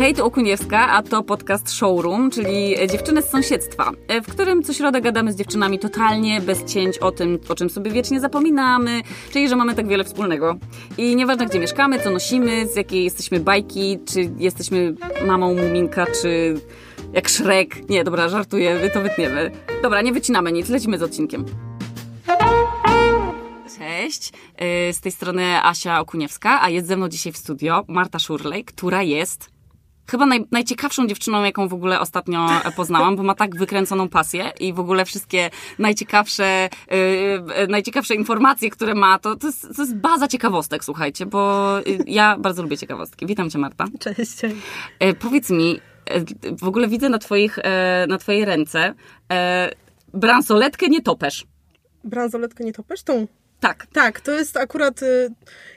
Hej, to Okuniewska, a to podcast Showroom, czyli dziewczyny z sąsiedztwa, w którym co środę gadamy z dziewczynami totalnie bez cięć o tym, o czym sobie wiecznie zapominamy, czyli że mamy tak wiele wspólnego. I nieważne gdzie mieszkamy, co nosimy, z jakiej jesteśmy bajki, czy jesteśmy mamą Muminka, czy jak Shrek. Nie, dobra, żartuję, to wytniemy. Dobra, nie wycinamy nic, lecimy z odcinkiem. Cześć, y, z tej strony Asia Okuniewska, a jest ze mną dzisiaj w studio Marta Szurlej, która jest chyba naj, najciekawszą dziewczyną, jaką w ogóle ostatnio poznałam, bo ma tak wykręconą pasję i w ogóle wszystkie najciekawsze, yy, najciekawsze informacje, które ma, to, to, jest, to jest baza ciekawostek, słuchajcie, bo ja bardzo lubię ciekawostki. Witam cię, Marta. Cześć. Yy, powiedz mi, yy, w ogóle widzę na, twoich, na twojej ręce bransoletkę nietoperz. Bransoletkę nietoperz? Tą tak. Tak, to jest akurat. Y,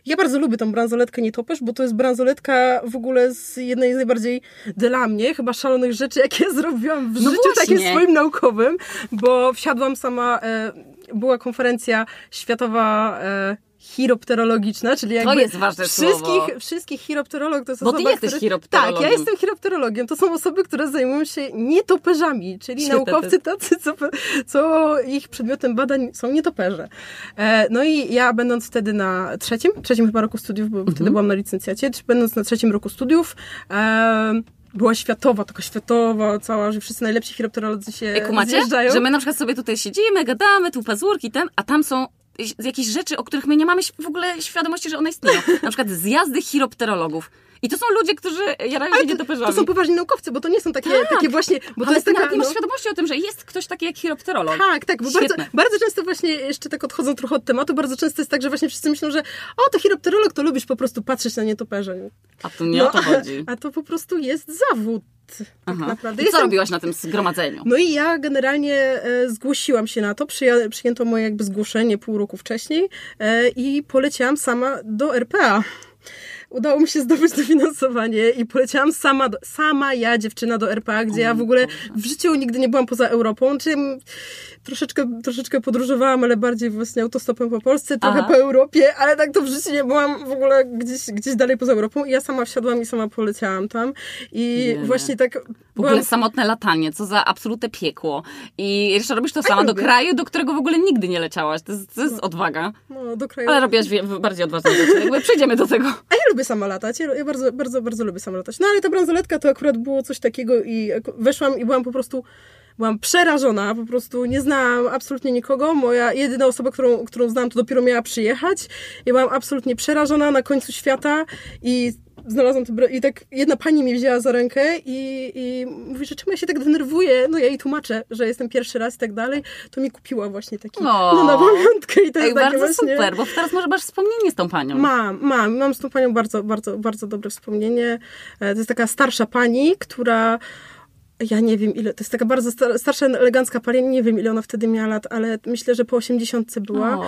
ja bardzo lubię tą bransoletkę nietoperz, bo to jest bransoletka w ogóle z jednej z najbardziej dla mnie chyba szalonych rzeczy, jakie zrobiłam w no życiu właśnie. takim swoim naukowym, bo wsiadłam sama. E, była konferencja światowa e, chiropterologiczna, czyli jakby to jest ważne wszystkich, słowo. wszystkich chiropterolog to jest Bo osoba, ty jesteś które, chiropterologiem. Tak, ja jestem chiropterologiem. To są osoby, które zajmują się nietoperzami, czyli Świetne naukowcy tacy, co, co ich przedmiotem badań są nietoperze. E, no i ja będąc wtedy na trzecim, trzecim chyba roku studiów, bo mhm. wtedy byłam na licencjacie, będąc na trzecim roku studiów, e, była światowa, taka światowa cała, że wszyscy najlepsi chiropterolodzy się Ej, kumacie? zjeżdżają. Że my na przykład sobie tutaj siedzimy, gadamy, tu pazurki, ten, a tam są jakieś rzeczy, o których my nie mamy w ogóle świadomości, że one istnieją. Na przykład zjazdy chiropterologów. I to są ludzie, którzy jarają się nietoperzami. To są poważni naukowcy, bo to nie są takie, tak, takie właśnie... Bo to jest taka, nie masz no... świadomości o tym, że jest ktoś taki jak chiropterolog. Tak, tak, bo bardzo, bardzo często właśnie, jeszcze tak odchodzą trochę od tematu, bardzo często jest tak, że właśnie wszyscy myślą, że o, to chiropterolog, to lubisz po prostu patrzeć na nietoperze. A tu nie no, o to chodzi. A, a to po prostu jest zawód. Tak Aha. naprawdę. I co Jestem... robiłaś na tym zgromadzeniu? No i ja generalnie e, zgłosiłam się na to, przyja- przyjęto moje jakby zgłoszenie pół roku wcześniej e, i poleciałam sama do RPA udało mi się zdobyć dofinansowanie i poleciałam sama, do, sama ja, dziewczyna do RPA, gdzie ja w ogóle w życiu nigdy nie byłam poza Europą, czyli troszeczkę, troszeczkę podróżowałam, ale bardziej właśnie autostopem po Polsce, trochę Aha. po Europie, ale tak to w życiu nie byłam w ogóle gdzieś, gdzieś dalej poza Europą i ja sama wsiadłam i sama poleciałam tam i nie, właśnie tak... W ogóle byłam... samotne latanie, co za absolutne piekło. I jeszcze robisz to sama do kraju, do którego w ogóle nigdy nie leciałaś. To jest, to jest no. odwaga. No, do kraju. Ale robiłaś bardziej odważne rzeczy. Jakby przejdziemy do tego. A ja lubię sama latać. Ja, ja bardzo, bardzo, bardzo lubię sama latać. No ale ta bransoletka to akurat było coś takiego i weszłam i byłam po prostu byłam przerażona, po prostu nie znałam absolutnie nikogo. Moja jedyna osoba, którą, którą znam, to dopiero miała przyjechać. Ja byłam absolutnie przerażona na końcu świata i znalazłam to i tak jedna pani mnie wzięła za rękę i, i mówi, że czemu ja się tak denerwuję, no ja jej tłumaczę, że jestem pierwszy raz i tak dalej, to mi kupiła właśnie taki, no, no na pamiątkę i to Ej, jest bardzo właśnie... super, bo teraz może masz wspomnienie z tą panią. Mam, mam, mam z tą panią bardzo, bardzo, bardzo dobre wspomnienie. E, to jest taka starsza pani, która ja nie wiem ile, to jest taka bardzo starsza, elegancka pani, nie wiem ile ona wtedy miała lat, ale myślę, że po 80 była.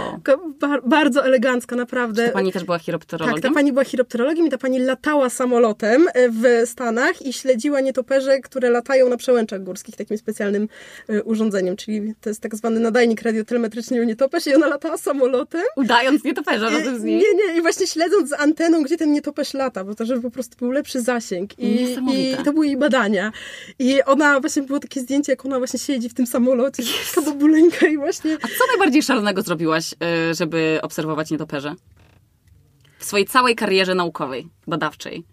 Bar bardzo elegancka, naprawdę. Czy ta pani też była chiropterologiem? Tak, ta pani była chiropterologiem i ta pani latała samolotem e, w Stanach i śledziła nietoperze, które latają na przełęczach górskich takim specjalnym e, urządzeniem, czyli to jest tak zwany nadajnik radiotelemetryczny nietoperz i ona latała samolotem. Udając nietoperza razem z nim. Nie, nie, i właśnie śledząc z anteną, gdzie ten nietoperz lata, bo to żeby po prostu był lepszy zasięg. I, i to były jej badania. I ona, właśnie było takie zdjęcie, jak ona właśnie siedzi w tym samolocie, yes. taka babuleńka i właśnie... A co najbardziej szalonego zrobiłaś, y, żeby obserwować nietoperze? W swojej całej karierze naukowej, badawczej.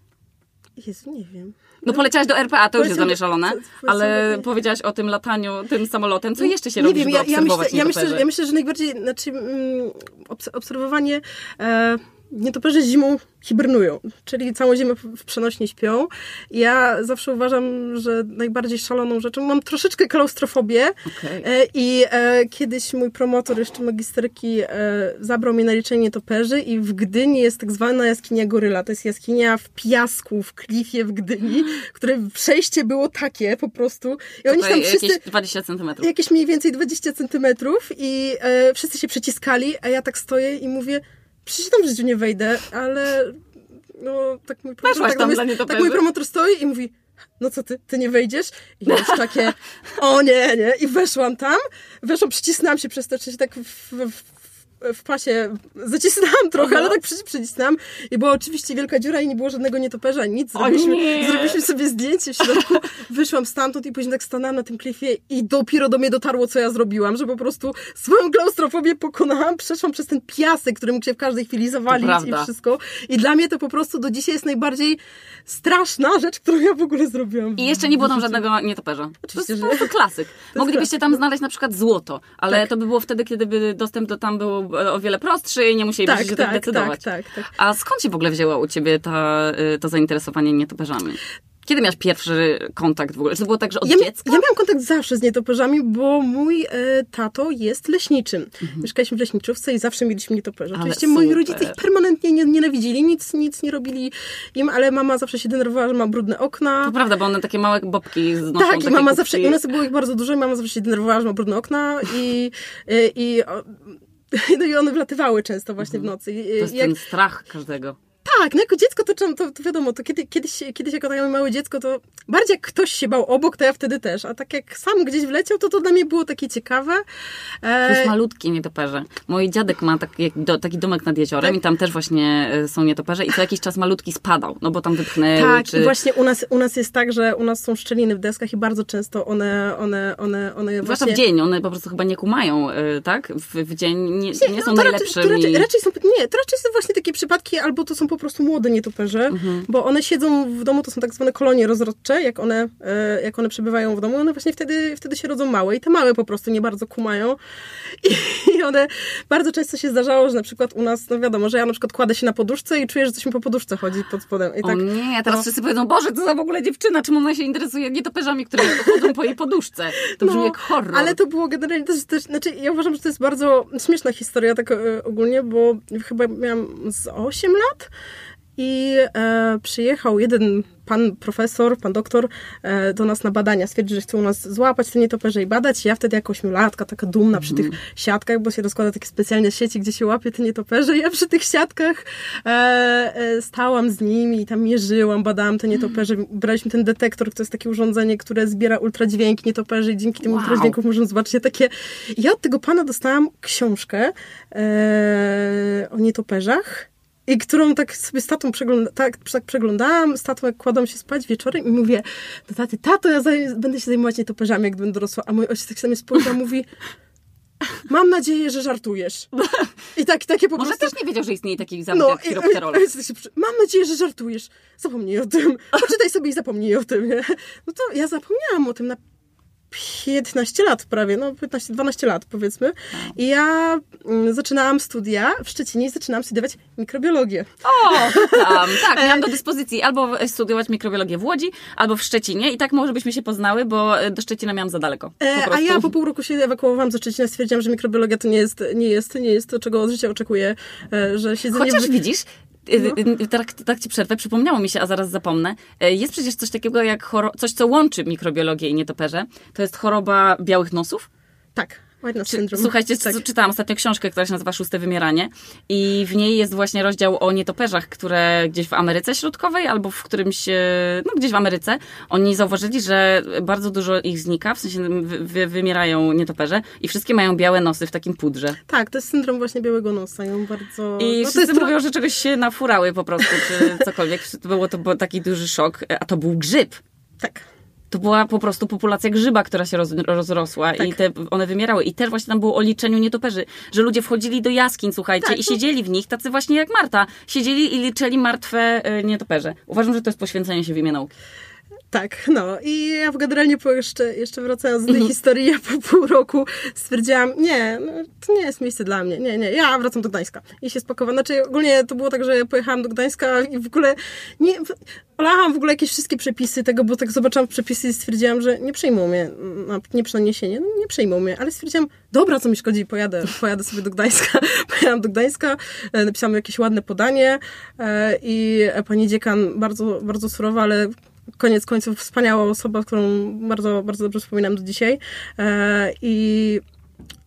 Jezu, nie wiem. No poleciałaś do RPA, to już jest dla mnie szalone, ale powiedziałaś o tym lataniu tym samolotem. Co jeszcze się robi, wiem, ja, ja myślę, ja myślę, ja myślę, że najbardziej, znaczy mm, obserwowanie... E, nietoperze zimą hibernują, czyli całą zimę w przenośnie śpią. Ja zawsze uważam, że najbardziej szaloną rzeczą, mam troszeczkę klaustrofobię okay. E, i e, kiedyś mój promotor jeszcze magisterki e, zabrał mnie na liczenie nietoperzy i w Gdyni jest tak zwana jaskinia goryla. To jest jaskinia w piasku, w klifie w Gdyni, które przejście było takie po prostu. I oni tam wszyscy... Jakieś 20 centymetrów. Jakieś mniej więcej 20 centymetrów i e, wszyscy się przeciskali, a ja tak stoję i mówię przecież tam w życiu nie wejdę, ale no tak mój promotor, tak, mój, tak mój promotor stoi i mówi no co ty, ty nie wejdziesz? I ja już takie, o nie, nie. I weszłam tam, weszłam, przycisnęłam się przez to, czy się tak w, w, w pasie zacisnęłam trochę, ale tak przy- przycisnęłam i była oczywiście wielka dziura i nie było żadnego nietoperza, nic. Zrobiliśmy, nie. zrobiliśmy sobie zdjęcie w środku, wyszłam stamtąd i później tak stanęłam na tym klifie i dopiero do mnie dotarło, co ja zrobiłam, że po prostu swoją klaustrofobię pokonałam, przeszłam przez ten piasek, który mógł się w każdej chwili zawalić i wszystko. I dla mnie to po prostu do dzisiaj jest najbardziej straszna rzecz, którą ja w ogóle zrobiłam. I jeszcze nie było tam żadnego nietoperza. Oczywiście, to że jest po prostu klasyk. Moglibyście tam znaleźć na przykład złoto, ale Tak. to by było wtedy, kiedy by dostęp do tam był o wiele prostszy i nie musielibyście Tak, się tak, tak, decydować. tak, tak, tak. A skąd się w ogóle wzięło u ciebie ta, y, to zainteresowanie nietoperzami? Kiedy miałeś pierwszy kontakt w ogóle? Czy to było tak, że od Ja, dziecka? ja miałam kontakt zawsze z nietoperzami, bo mój e, tato jest leśniczym. Mieszkaliśmy w leśniczówce i zawsze mieliśmy nietoperze. Mhm. Oczywiście moi rodzice ich permanentnie nie, nienawidzili, nic, nic nie robili im, ale mama zawsze się denerwowała, że ma brudne okna. To prawda, bo one takie małe bobki znoszą. Tak, i mama zawsze, u nas było ich bardzo dużo i mama zawsze się denerwowała, że ma brudne okna i, i, i, o, no i one wlatywały często właśnie w nocy. I, Mhm. To jest jak, ten strach każdego. Tak, no jako dziecko to, to, to wiadomo, to kiedy, kiedyś, kiedyś jako takie małe dziecko, to bardziej jak ktoś się bał obok, to ja wtedy też, a tak jak sam gdzieś wleciał, to to dla mnie było takie ciekawe. To E, jest malutkie nietoperze. Mój dziadek ma taki, do, taki domek nad jeziorem Tak. i tam też właśnie e, są nietoperze i co jakiś czas malutki spadał, no bo tam wypchnęły, tak, czy... i właśnie u nas, u nas jest tak, że u nas są szczeliny w deskach i bardzo często one, one, one, one Zwłaszcza właśnie... w dzień, one po prostu chyba nie kumają, y, tak? W, w dzień nie, nie są no, najlepszymi. Raczej, raczej, raczej są, nie, to raczej są właśnie takie przypadki, albo to są po prostu młode nietoperze, Mhm. bo one siedzą w domu, to są tak zwane kolonie rozrodcze, jak one, e, jak one przebywają w domu, one właśnie wtedy, wtedy się rodzą małe i te małe po prostu nie bardzo kumają i, one, bardzo często się zdarzało, że na przykład u nas, no wiadomo, że ja na przykład kładę się na poduszce i czuję, że coś mi po poduszce chodzi pod spodem i tak, O nie, teraz no. wszyscy powiedzą, Boże, co za w ogóle dziewczyna, czym ona się interesuje nietoperzami, które chodzą po jej poduszce. To brzmi No, jak horror. Ale to było generalnie też, też, znaczy ja uważam, że to jest bardzo śmieszna historia tak e, ogólnie, bo chyba miałam z 8 lat i e, przyjechał jeden pan profesor, pan doktor e, do nas na badania. Stwierdził, że chce u nas złapać te nietoperze i badać. Ja wtedy jako ośmiolatka, taka dumna przy tych siatkach, bo się rozkłada takie specjalne sieci, gdzie się łapie te nietoperze. Ja przy tych siatkach e, e, stałam z nimi i tam mierzyłam, badałam te nietoperze. Braliśmy ten detektor, to jest takie urządzenie, które zbiera ultradźwięki nietoperzy i dzięki tym Wow. ultradźwiękom możemy zobaczyć takie... Ja od tego pana dostałam książkę e, o nietoperzach i którą tak sobie z tatą przegląda, tak, tak przeglądałam, z tatą jak kładłam się spać wieczorem i mówię do taty, tato, ja będę się zajmować nietoperzami, jak będę dorosła. A mój ojciec tak się na mnie spojrzał, mówi, mam nadzieję, że żartujesz. I tak, takie po Może prostu... też nie wiedział, że istnieje taki zawód jak i- chiropterolog. tak Mam nadzieję, że żartujesz. Zapomnij o tym. Poczytaj sobie i zapomnij o tym. Nie? No to ja zapomniałam o tym na 15 lat prawie, no 15-12 lat powiedzmy. I ja mm, zaczynałam studia w Szczecinie i zaczynałam studiować mikrobiologię. O, tam, tak, miałam do dyspozycji albo studiować mikrobiologię w Łodzi, albo w Szczecinie i tak może byśmy się poznały, bo do Szczecina miałam za daleko. E, a ja po pół roku się ewakuowałam ze Szczecina, stwierdziłam, że mikrobiologia to nie jest, nie jest, nie jest to, czego od życia oczekuję, e, że siedzenie... Chociaż w... widzisz, No. y, tak, tak ci przerwę, przypomniało mi się, a zaraz zapomnę. Y, Jest przecież coś takiego jak choro- coś, co łączy mikrobiologię i nietoperze. To jest choroba białych nosów. Tak, White Czy, słuchajcie, tak. czytałam ostatnio książkę, która się nazywa Szóste Wymieranie i w niej jest właśnie rozdział o nietoperzach, które gdzieś w Ameryce Środkowej albo w którymś, e, no gdzieś w Ameryce, oni zauważyli, że bardzo dużo ich znika, w sensie wy, wy, wymierają nietoperze i wszystkie mają białe nosy w takim pudrze. Tak, to jest syndrom właśnie białego nosa. Ją bardzo... I no, wszyscy mówią, że czegoś się nafurały po prostu, czy cokolwiek. Było to było taki duży szok, a to był grzyb. Tak. To była po prostu populacja grzyba, która się roz, rozrosła Tak. i te, one wymierały. I też właśnie tam było o liczeniu nietoperzy, że ludzie wchodzili do jaskiń, słuchajcie, Tak, i siedzieli w nich, tacy właśnie jak Marta. Siedzieli i liczyli martwe e, nietoperze. Uważam, że to jest poświęcenie się w imię nauki. Tak, no i ja w generalnie po jeszcze, jeszcze wracając do tej Mhm. historii, ja po pół roku stwierdziłam, nie, no, to nie jest miejsce dla mnie, nie, nie, ja wracam do Gdańska i się spakowałam. Znaczy ogólnie to było tak, że ja pojechałam do Gdańska i w ogóle nie, olałam w ogóle jakieś wszystkie przepisy tego, bo tak zobaczyłam przepisy i stwierdziłam, że nie przyjmą mnie, na, nie przeniesienie, no nie przyjmą mnie, ale stwierdziłam, dobra, co mi szkodzi, pojadę, pojadę sobie do Gdańska. Pojechałam do Gdańska, e, napisałam jakieś ładne podanie e, i pani dziekan bardzo, bardzo surowa, ale koniec końców wspaniała osoba, którą bardzo, bardzo dobrze wspominam do dzisiaj. E, I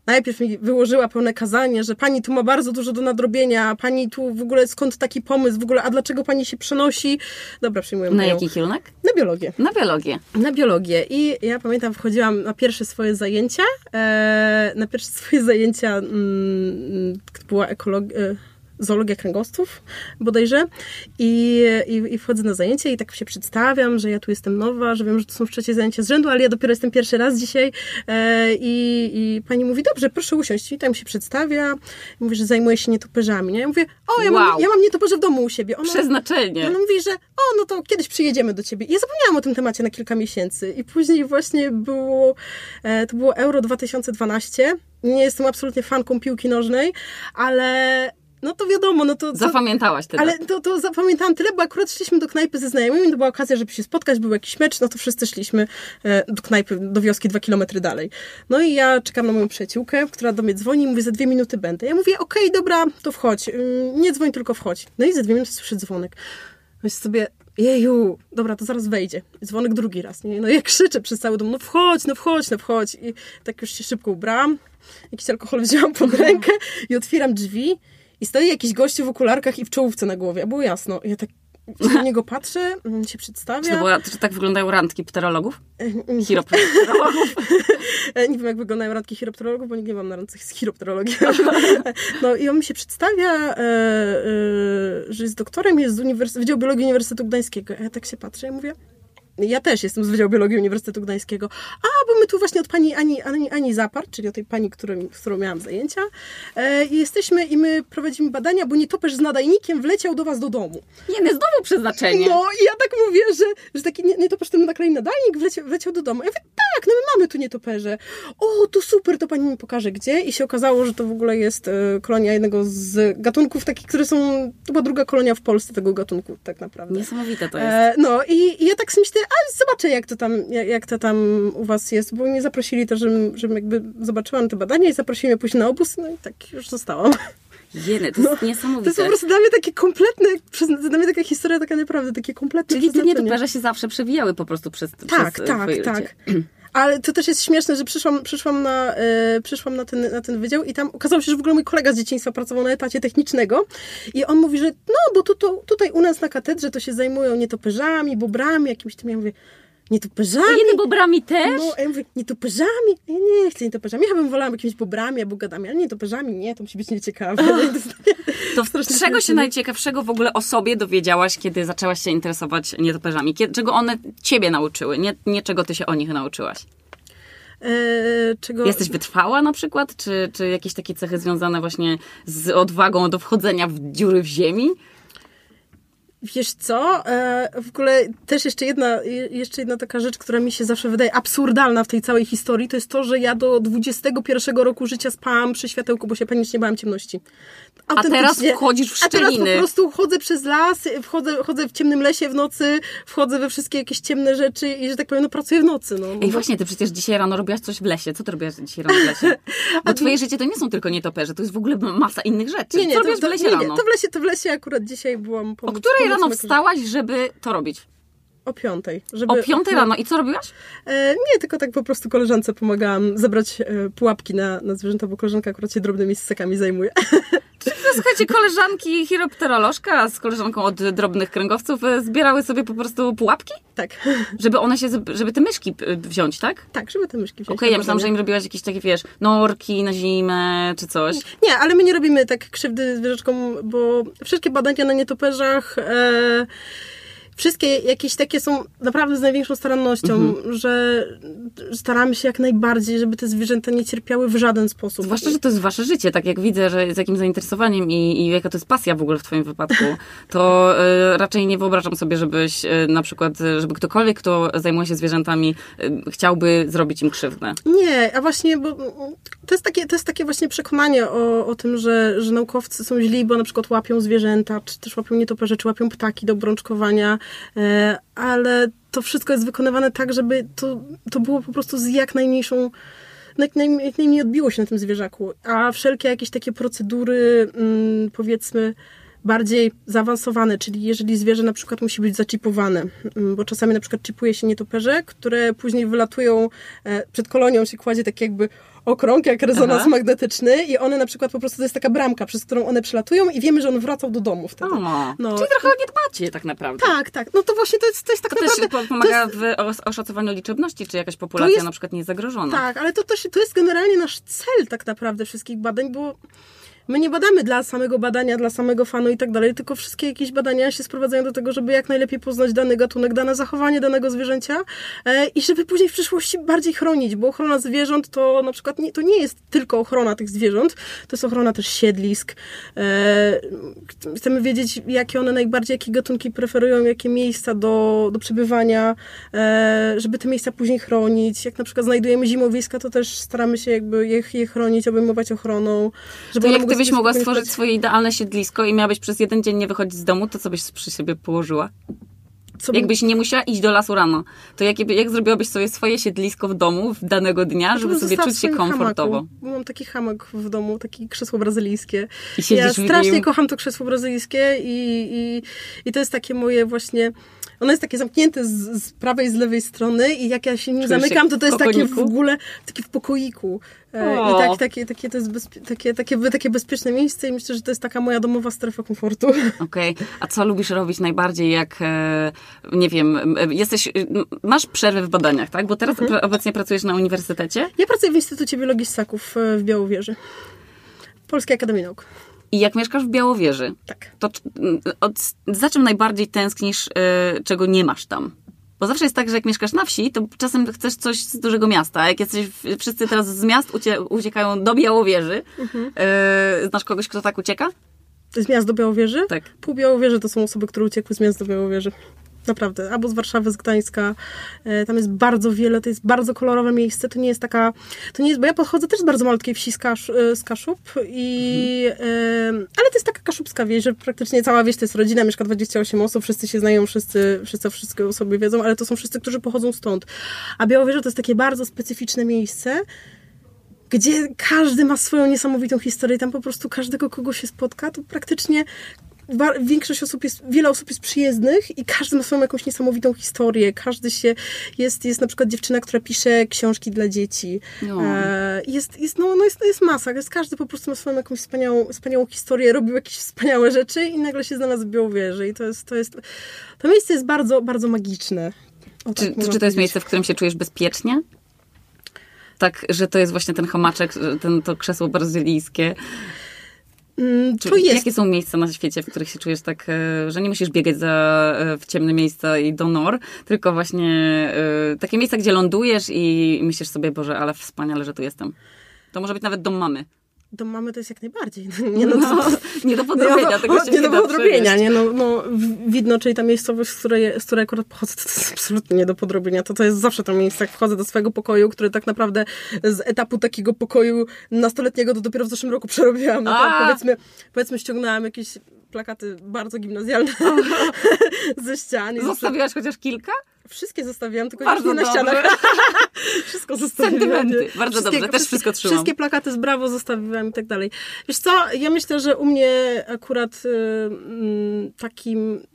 najpierw mi wyłożyła pełne kazanie, że pani tu ma bardzo dużo do nadrobienia, pani tu w ogóle skąd taki pomysł, w ogóle, a dlaczego pani się przenosi? Dobra, przyjmuję Na moją. jaki kierunek? Na biologię. Na biologię. Na biologię. I ja pamiętam, wchodziłam na pierwsze swoje zajęcia. E, na pierwsze swoje zajęcia mm, była ekologia. Zoologia kręgosłów bodajże I, i, i wchodzę na zajęcie i tak się przedstawiam, że ja tu jestem nowa, że wiem, że to są trzecie zajęcia z rzędu, ale ja dopiero jestem pierwszy raz dzisiaj e, i, i pani mówi, dobrze, proszę usiąść i tam się przedstawia mówi, że zajmuje się nietoperzami. Nie? Ja mówię, o, ja, wow. mam, ja mam nietoperze w domu u siebie. Ona, Przeznaczenie. Ona mówi, że o, no to kiedyś przyjedziemy do ciebie. I ja zapomniałam o tym temacie na kilka miesięcy i później właśnie było, e, to było Euro 2012 nie jestem absolutnie fanką piłki nożnej, ale no to wiadomo, no to... Zapamiętałaś tyle. Ale to, to zapamiętałam tyle, bo akurat szliśmy do knajpy ze znajomymi, to była okazja, żeby się spotkać, był jakiś mecz, no to wszyscy szliśmy e, do knajpy, do wioski dwa kilometry dalej. No i ja czekam na moją przyjaciółkę, która do mnie dzwoni i mówi, za dwie minuty będę. Ja mówię, okej, okay, dobra, to wchodź, nie dzwoń, tylko wchodź. No i za dwie minuty słyszę dzwonek. Myślę sobie, jeju, dobra, to zaraz wejdzie. Dzwonek drugi raz, nie? No ja krzyczę przez cały dom, no wchodź, no wchodź, no wchodź. I tak już się szybko ubrałam, jakiś alkohol wzięłam pod rękę i otwieram drzwi i stoi jakiś gościu w okularkach i w czołówce na głowie. Było jasno. Ja tak na niego patrzę, mm, się przedstawia. Czy, była, czy tak wyglądają randki pterologów? Chiropterologów? nie wiem, jak wyglądają randki chiropterologów, bo nie mam na randce z chiropterologii. no i on mi się przedstawia, e, e, że jest doktorem, jest z Uniwers- Wydziału Biologii Uniwersytetu Gdańskiego. A ja tak się patrzę i mówię, ja też jestem z Wydziału Biologii Uniwersytetu Gdańskiego. A, bo my tu właśnie od pani Ani, Ani, Ani Zapar, czyli od tej pani, którym, z którą miałam zajęcia, e, jesteśmy i my prowadzimy badania, bo nietoperz z nadajnikiem wleciał do was do domu. Nie, no znowu przeznaczenie. No i ja tak mówię, że, że taki nietoperz, ten naklei nadajnik wleciał, wleciał do domu. Ja mówię, tak, no my mamy tu nietoperze. O, to super, to pani mi pokaże gdzie. I się okazało, że to w ogóle jest e, kolonia jednego z gatunków takich, które są, to była druga kolonia w Polsce tego gatunku tak naprawdę. Niesamowite to jest. E, no i, i ja tak sobie myślę, a zobaczę jak to tam, jak to tam u was jest, bo mnie zaprosili też, żebym, żebym jakby zobaczyłam te badania i zaprosili mnie później na obóz, no i tak już zostałam. Jeny, to jest no, niesamowite. To jest po prostu dla mnie takie kompletne, dla mnie taka historia taka naprawdę, takie kompletne Czyli te nietoperze się zawsze przewijały po prostu przez Tak, przez tak, tak. Ale to też jest śmieszne, że przyszłam, przyszłam, na, yy, przyszłam na, ten, na ten wydział i tam okazało się, że w ogóle mój kolega z dzieciństwa pracował na etacie technicznego i on mówi, że no, bo tu, to, tutaj u nas na katedrze to się zajmują nietoperzami, bobrami, jakimś tym. Ja mówię, nietoperzami. Jedy bobrami też? No, ja mówię, nietoperzami? Ja nie chcę nietoperzami. Ja bym wolała jakimiś bobrami albo gadami, ale nietoperzami nie, to musi być nieciekawe. to czego się najciekawszego w ogóle o sobie dowiedziałaś, kiedy zaczęłaś się interesować nietoperzami? Czego one ciebie nauczyły, nie, nie czego ty się o nich nauczyłaś? Eee, czego... Jesteś wytrwała na przykład? Czy, czy jakieś takie cechy związane właśnie z odwagą do wchodzenia w dziury w ziemi? Wiesz co? E, w ogóle też jeszcze jedna, jeszcze jedna taka rzecz, która mi się zawsze wydaje absurdalna w tej całej historii, to jest to, że ja do 21 roku życia spałam przy światełku, bo się panicznie bałam ciemności. A teraz wchodzisz w szczeliny. A teraz po prostu chodzę przez las, wchodzę, chodzę w ciemnym lesie w nocy, wchodzę we wszystkie jakieś ciemne rzeczy i, że tak powiem, no pracuję w nocy. No. Ej, właśnie, ty przecież dzisiaj rano robiłaś coś w lesie. Co ty robiłaś dzisiaj rano w lesie? Bo twoje życie to nie są tylko nietoperze, to jest w ogóle masa innych rzeczy. Nie, nie, Co to, to, w lesie nie, nie, to w lesie, to w lesie akurat dzisiaj byłam pomóc, O której rano wstałaś, żeby to robić? O piątej. Żeby o piątej rano. I co robiłaś? E, nie, tylko tak po prostu koleżance pomagałam zebrać e, pułapki na, na zwierzęta, bo koleżanka akurat się drobnymi ssakami zajmuje. Słuchajcie, koleżanki chiropterolożka z koleżanką od drobnych kręgowców e, zbierały sobie po prostu pułapki? Tak. Żeby one się, żeby te myszki e, wziąć, tak? Tak, żeby te myszki wziąć. Okej, okay, ja myślałam, że im robiłaś jakieś takie, wiesz, norki na zimę czy coś. Nie, ale my nie robimy tak krzywdy zwierzaczkom, bo wszystkie badania na nietoperzach... E, wszystkie jakieś takie są naprawdę z największą starannością, mhm. że staramy się jak najbardziej, żeby te zwierzęta nie cierpiały w żaden sposób. Zwłaszcza, że to jest wasze życie, tak jak widzę, że z jakim zainteresowaniem i, i jaka to jest pasja w ogóle w twoim wypadku, to y, raczej nie wyobrażam sobie, żebyś y, na przykład, żeby ktokolwiek, kto zajmuje się zwierzętami, y, chciałby zrobić im krzywdę. Nie, a właśnie, bo to jest takie, to jest takie właśnie przekonanie o, o tym, że, że naukowcy są źli, bo na przykład łapią zwierzęta, czy też łapią nietoperze, czy łapią ptaki do brączkowania, E, ale to wszystko jest wykonywane tak, żeby to, to było po prostu z jak najmniejszą jak, naj, jak najmniej odbiło się na tym zwierzaku. A wszelkie jakieś takie procedury, mm, powiedzmy, bardziej zaawansowane, czyli jeżeli zwierzę na przykład musi być zaczipowane, mm, bo czasami na przykład chipuje się nietoperze, które później wylatują, e, przed kolonią się kładzie tak jakby okrąg, jak rezonans Aha. magnetyczny i one na przykład po prostu to jest taka bramka, przez którą one przelatują i wiemy, że on wracał do domu wtedy. O, no. Czyli trochę nie dbacie tak naprawdę. Tak, tak. No to właśnie to jest, to jest tak to naprawdę... też pomaga jest... w oszacowaniu liczebności, czy jakaś populacja jest... na przykład nie jest zagrożona. Tak, ale to, to, to jest generalnie nasz cel tak naprawdę wszystkich badań, bo my nie badamy dla samego badania, dla samego fanu i tak dalej, tylko wszystkie jakieś badania się sprowadzają do tego, żeby jak najlepiej poznać dany gatunek, dane zachowanie danego zwierzęcia e, i żeby później w przyszłości bardziej chronić, bo ochrona zwierząt to na przykład nie, to nie jest tylko ochrona tych zwierząt, to jest ochrona też siedlisk. E, chcemy wiedzieć, jakie one najbardziej, jakie gatunki preferują, jakie miejsca do, do przebywania, e, żeby te miejsca później chronić. Jak na przykład znajdujemy zimowiska, to też staramy się jakby je, je chronić, obejmować ochroną, żeby one mogły gdybyś mogła stworzyć swoje idealne siedlisko i miałabyś przez jeden dzień nie wychodzić z domu, to co byś przy siebie położyła? Co Jakbyś nie musiała iść do lasu rano, to jak, jak zrobiłabyś sobie swoje siedlisko w domu w danego dnia, żeby sobie czuć się komfortowo? Hamaku. Mam taki hamak w domu, takie krzesło brazylijskie. I ja strasznie kocham to krzesło brazylijskie i, i, i to jest takie moje właśnie ono jest takie zamknięte z, z prawej, z lewej strony i jak ja się nim zamykam, to to jest takie w ogóle, takie w pokoiku. E, I tak, takie, takie, to jest bezpie, takie, takie, takie bezpieczne miejsce i myślę, że to jest taka moja domowa strefa komfortu. Okej. Okay. A co lubisz robić najbardziej, jak, e, nie wiem, e, jesteś, masz przerwy w badaniach, tak? Bo teraz mhm. obecnie pracujesz na uniwersytecie? Ja pracuję w Instytucie Biologii Ssaków w Białowieży. Polskiej Akademii Nauk. I jak mieszkasz w Białowieży, tak. to od, za czym najbardziej tęsknisz, yy, czego nie masz tam? Bo zawsze jest tak, że jak mieszkasz na wsi, to czasem chcesz coś z dużego miasta. Jak jesteś, wszyscy teraz z miast ucie, uciekają do Białowieży. Mhm. Yy, znasz kogoś, kto tak ucieka? Z miast do Białowieży? Tak. Pół Białowieży to są osoby, które uciekły z miast do Białowieży. Naprawdę. Albo z Warszawy, z Gdańska. E, tam jest bardzo wiele, to jest bardzo kolorowe miejsce. To nie jest taka... To nie jest, bo ja podchodzę też z bardzo malutkiej wsi z, Kasz, e, z Kaszub i... Mhm. ale to jest taka kaszubska wieś, że praktycznie cała wieś to jest rodzina, mieszka 28 osób, wszyscy się znają, wszyscy, wszyscy wszystko o sobie wiedzą, ale to są wszyscy, którzy pochodzą stąd. A Białowieża to jest takie bardzo specyficzne miejsce, gdzie każdy ma swoją niesamowitą historię. Tam po prostu każdego, kogo się spotka, to praktycznie większość osób jest, wiele osób jest przyjezdnych i każdy ma swoją jakąś niesamowitą historię. Każdy się, jest, jest na przykład dziewczyna, która pisze książki dla dzieci. No. E, jest, jest, no, no jest, jest masa, jest, każdy po prostu ma swoją jakąś wspaniałą, wspaniałą historię, robił jakieś wspaniałe rzeczy i nagle się znalazł w Białowieży i to jest, to jest, to miejsce jest bardzo, bardzo magiczne. O, czy, tak czy to jest miejsce, w którym się czujesz bezpiecznie? Tak, że to jest właśnie ten hamaczek, ten, to krzesło brazylijskie. Mm, to jest. Jakie są miejsca na świecie, w których się czujesz tak, e, że nie musisz biegać za, e, w ciemne miejsca i do nor, tylko właśnie e, takie miejsca, gdzie lądujesz i myślisz sobie, Boże, ale wspaniale, że tu jestem. To może być nawet dom mamy. Dom mamy to jest jak najbardziej. Nie, no, no, nie do podrobienia, no, tego się nie, nie do podrobienia, nie? No, no, widno, czyli ta miejscowość, z której, z której akurat pochodzę, to jest absolutnie nie do podrobienia. To, to jest zawsze to miejsce, jak wchodzę do swojego pokoju, który tak naprawdę z etapu takiego pokoju nastoletniego to dopiero w zeszłym roku przerobiłam. No to powiedzmy, powiedzmy ściągnęłam jakieś plakaty bardzo gimnazjalne ze ścian. Zostawiłaś chociaż kilka? Wszystkie zostawiłam, tylko Bardzo nie na ścianach. wszystko zostawiłam. Sentymenty. Bardzo dobrze, też wszystko trzymam. Wszystkie plakaty z Brawo zostawiłam i tak dalej. Wiesz co, ja myślę, że u mnie akurat y, mm, takim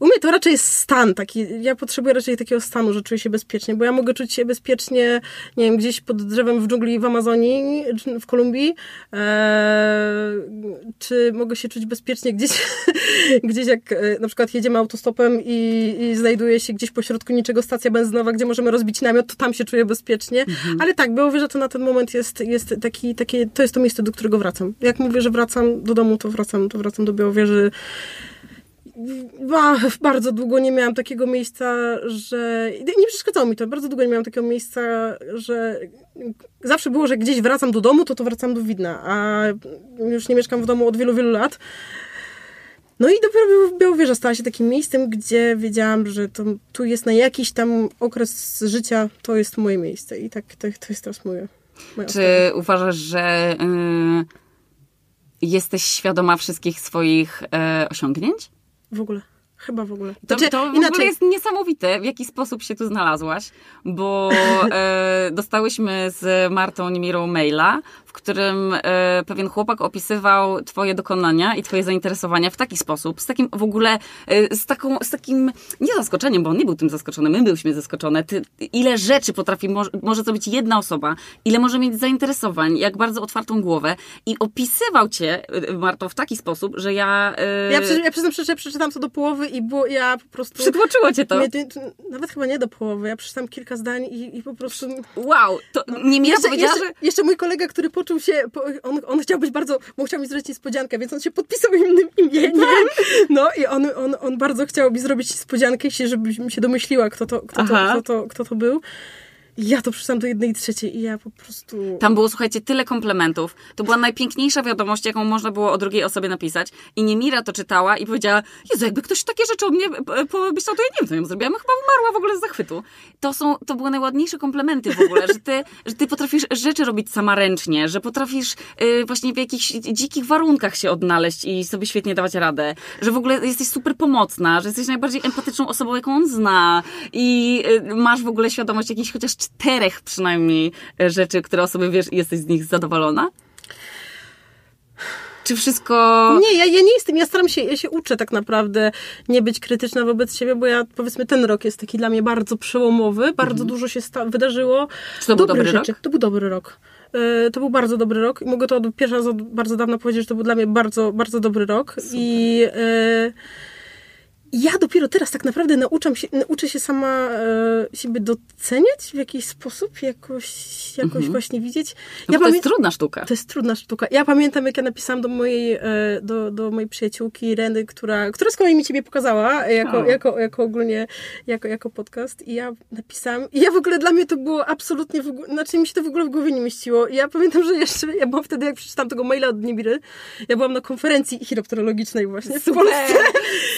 u mnie to raczej jest stan taki, ja potrzebuję raczej takiego stanu, że czuję się bezpiecznie, bo ja mogę czuć się bezpiecznie, nie wiem, gdzieś pod drzewem w dżungli w Amazonii, w Kolumbii, e, czy mogę się czuć bezpiecznie gdzieś, gdzieś jak e, na przykład jedziemy autostopem i, i znajduje się gdzieś pośrodku niczego stacja benzynowa, gdzie możemy rozbić namiot, to tam się czuję bezpiecznie, mhm. ale tak, bo że to na ten moment jest, jest taki, takie, to jest to miejsce, do którego wracam. Jak mówię, że wracam do domu, to wracam, to wracam do Białowieży, bardzo długo nie miałam takiego miejsca, że. Nie przeszkadzało mi to. Bardzo długo nie miałam takiego miejsca, że zawsze było, że gdzieś wracam do domu, to to wracam do Widna, a już nie mieszkam w domu od wielu, wielu lat. No i dopiero Białowieża stała się takim miejscem, gdzie wiedziałam, że to, tu jest na jakiś tam okres życia, to jest moje miejsce. I tak to, to jest teraz moje. Czy uważasz, że y, jesteś świadoma wszystkich swoich y, osiągnięć? W ogóle. Chyba w ogóle. To, znaczy, to w inaczej. ogóle jest niesamowite, w jaki sposób się tu znalazłaś, bo e, dostałyśmy z Martą Nimirą maila, którym e, pewien chłopak opisywał twoje dokonania i twoje zainteresowania w taki sposób, z takim w ogóle, e, z, taką, z takim, nie zaskoczeniem, bo on nie był tym zaskoczony, my byliśmy zaskoczone, Ty, ile rzeczy potrafi, może, może zrobić jedna osoba, ile może mieć zainteresowań, jak bardzo otwartą głowę i opisywał cię, e, Marto, w taki sposób, że ja... E, Ja, przy, ja przyznam szczerze, że przeczytałam to do połowy i było, ja po prostu... Przytłoczyło cię to. Mnie, to- nawet chyba nie do połowy. Ja przeczytałam kilka zdań i, i po prostu... Wow, to nie mi Jeszcze, powiedziała, jeszcze, że... jeszcze mój kolega, który poczuł się, on, on chciał być bardzo, bo chciał mi zrobić niespodziankę, więc on się podpisał innym imieniem. No i on, on, on bardzo chciał mi zrobić niespodziankę, żebym się domyśliła, kto to, kto to, Aha. kto to, kto to był. Ja to przeczytałam do jednej trzeciej i ja po prostu... Tam było, słuchajcie, tyle komplementów. To była najpiękniejsza wiadomość, jaką można było o drugiej osobie napisać. I Niemira to czytała i powiedziała, Jezu, jakby ktoś takie rzeczy o mnie e, pomyślał, to ja nie wiem, co ją zrobiłam. Chyba umarła w ogóle z zachwytu. To są, to były najładniejsze komplementy w ogóle, że ty, że ty potrafisz rzeczy robić sama ręcznie, że potrafisz y, właśnie w jakichś dzikich warunkach się odnaleźć i sobie świetnie dawać radę, że w ogóle jesteś super pomocna, że jesteś najbardziej empatyczną osobą, jaką on zna i y, masz w ogóle świadomość jakichś chociaż czterech przynajmniej y, rzeczy, które o sobie wiesz i jesteś z nich zadowolona? Czy wszystko... Nie, ja, ja nie jestem, ja staram się, ja się uczę tak naprawdę nie być krytyczna wobec siebie, bo ja powiedzmy ten rok jest taki dla mnie bardzo przełomowy, bardzo dużo się sta- wydarzyło. Mhm. Czy to był dobry rzeczy. rok? To był dobry rok. E, To był bardzo dobry rok i mogę to od pierwszy raz od bardzo dawna powiedzieć, że to był dla mnie bardzo, bardzo dobry rok. I e, ja dopiero teraz tak naprawdę nauczam się, uczę się sama e, siebie doceniać w jakiś sposób, jakoś, jakoś właśnie widzieć. No to jest trudna sztuka. to jest trudna sztuka. Ja pamiętam, jak ja napisałam do mojej, e, do, do mojej przyjaciółki Reny, która, która z kolei mi ciebie pokazała, jako, O. jako, jako ogólnie, jako, jako podcast. I ja napisałam, i ja w ogóle, dla mnie to było absolutnie, w ogóle, znaczy mi się to w ogóle w głowie nie mieściło. I ja pamiętam, że jeszcze, ja byłam wtedy, jak przeczytałam tego maila od Niemiry, ja byłam na konferencji chiropterologicznej właśnie w Polsce.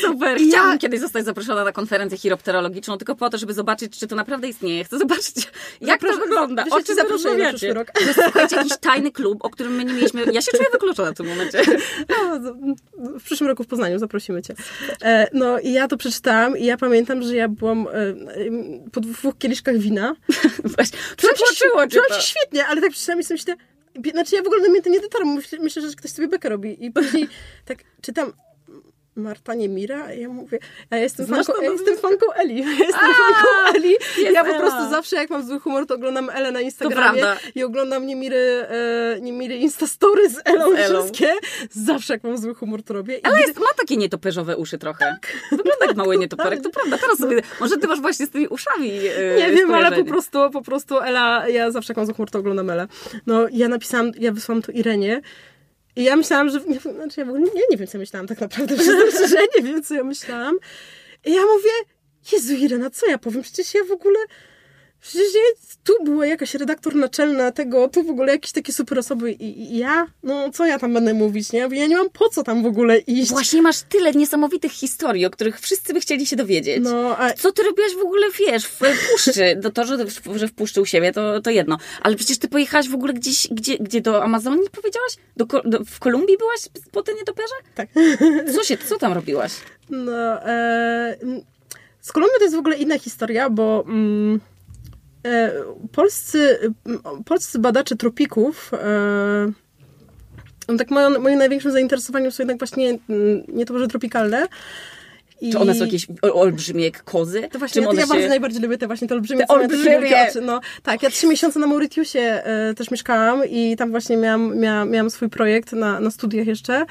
Super. I Chciałam ja- kiedyś zostać zaproszona na konferencję chiropterologiczną, tylko po to, żeby zobaczyć, czy to naprawdę istnieje. Chcę zobaczyć, jak to wygląda. O czym na rozmawiacie. To jest, słuchajcie, jakiś tajny klub, o którym my nie mieliśmy... Ja się czuję wykluczona w tym momencie. No, w przyszłym roku w Poznaniu zaprosimy cię. E, no i ja to przeczytałam i ja pamiętam, że ja byłam e, po dwóch kieliszkach wina. Przytłoczyło cię się świetnie, ale tak przeczytałam i sobie myślę, znaczy ja w ogóle do mnie to nie dotarło, myślę, myślę, że ktoś sobie bekę robi i później tak czytam Marta Niemira, a ja mówię, a ja jestem Znasz fanką, ja jestem fanką Eli, ja jestem fanką Eli. Ja po Ela. prostu zawsze jak mam zły humor, to oglądam Elę na Instagramie i oglądam Niemiry, e, Niemiry Instastory z Elą, Z Elą. wszystkie. Zawsze jak mam zły humor, to robię. I Ale jest, ma takie nietoperzowe uszy trochę. Wygląda jak mały nietoperek, to prawda. Teraz sobie, może ty masz właśnie z tymi uszami e, Nie wiem, ale po prostu, po prostu Ela, ja zawsze jak mam zły humor, to oglądam Elę. No, ja napisałam, ja wysłałam to Irenie i ja myślałam, że, nie, znaczy ja ogóle nie, wiem, co myślałam tak naprawdę, przyznam że nie wiem, co ja myślałam. I ja mówię, Jezu Irena, co ja powiem? Przecież ja w ogóle, przecież tu była jakaś redaktor naczelna tego, tu w ogóle jakieś takie super osoby i, i ja, no co ja tam będę mówić, nie? Ja nie mam po co tam w ogóle iść. Właśnie masz tyle niesamowitych historii, o których wszyscy by chcieli się dowiedzieć. No, a Co ty robiłaś w ogóle, wiesz, w puszczy? No to, że, że w puszczy u siebie, to, to jedno. Ale przecież ty pojechałaś w ogóle gdzieś, gdzie, gdzie do Amazonii powiedziałaś? Do, do, w Kolumbii byłaś po te nietoperze? tak. Co się, co tam robiłaś? No, e, z Kolumbią to jest w ogóle inna historia, bo mm, polscy, mm, polscy badacze tropików e, tak moją, moim największym zainteresowaniem są jednak właśnie mm, nietoperze tropikalne. I Czy one są jakieś olbrzymie jak kozy? To właśnie, ja, ja bardzo się... najbardziej lubię te właśnie te olbrzymie, Te olbrzymie! oczy. No, tak, ja trzy miesiące na Mauritiusie e, też mieszkałam i tam właśnie miałam, miałam, miałam swój projekt na, na studiach jeszcze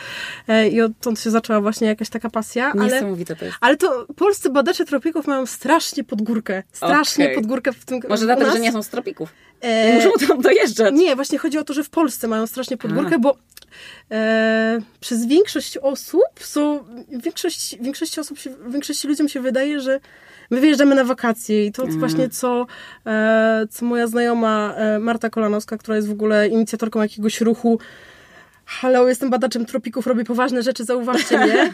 e, i odtąd się zaczęła właśnie jakaś taka pasja, ale... Niesamowite to jest. Ale to polscy badacze tropików mają strasznie pod górkę. Strasznie Okej. pod górkę w tym Może dlatego, nas. że nie są z tropików. E, muszą tam dojeżdżać. Nie, właśnie chodzi o to, że w Polsce mają strasznie pod A. górkę, bo e, przez większość osób są, większość, większości osób, się, większości ludziom się wydaje, że my wyjeżdżamy na wakacje i to Mm. właśnie co, e, co moja znajoma e, Marta Kolanowska, która jest w ogóle inicjatorką jakiegoś ruchu Halo, jestem badaczem tropików, robię poważne rzeczy, zauważcie mnie.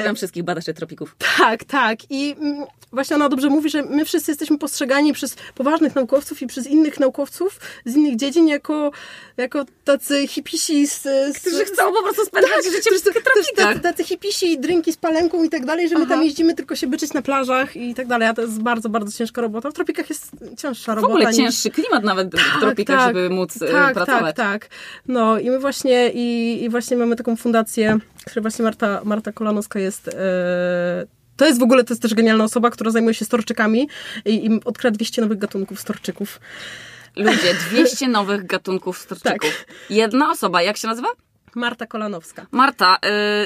Pozdrawiam wszystkich badaczy tropików. Tak, tak. I mm, właśnie ona dobrze mówi, że my wszyscy jesteśmy postrzegani przez poważnych naukowców i przez innych naukowców z innych dziedzin jako, jako tacy hipisi z, z, Którzy chcą po prostu spędzać tak, życie w tropikach. Tacy, tacy hipisi, drinki z palenką i tak dalej, że my Aha. tam jeździmy tylko się byczyć na plażach i tak dalej. A to jest bardzo, bardzo ciężka robota. W tropikach jest cięższa robota. W ogóle cięższy klimat nawet tak, w tropikach, tak, żeby móc e, tak, pracować. Tak, tak, No i my właśnie i, i właśnie mamy taką fundację, której właśnie Marta, Marta Kolanowska jest... E, to jest w ogóle, to jest też genialna osoba, która zajmuje się storczykami i, i odkryła 200 nowych gatunków storczyków. Ludzie, 200 nowych gatunków storczyków. Tak. Jedna osoba, jak się nazywa? Marta Kolanowska. Marta,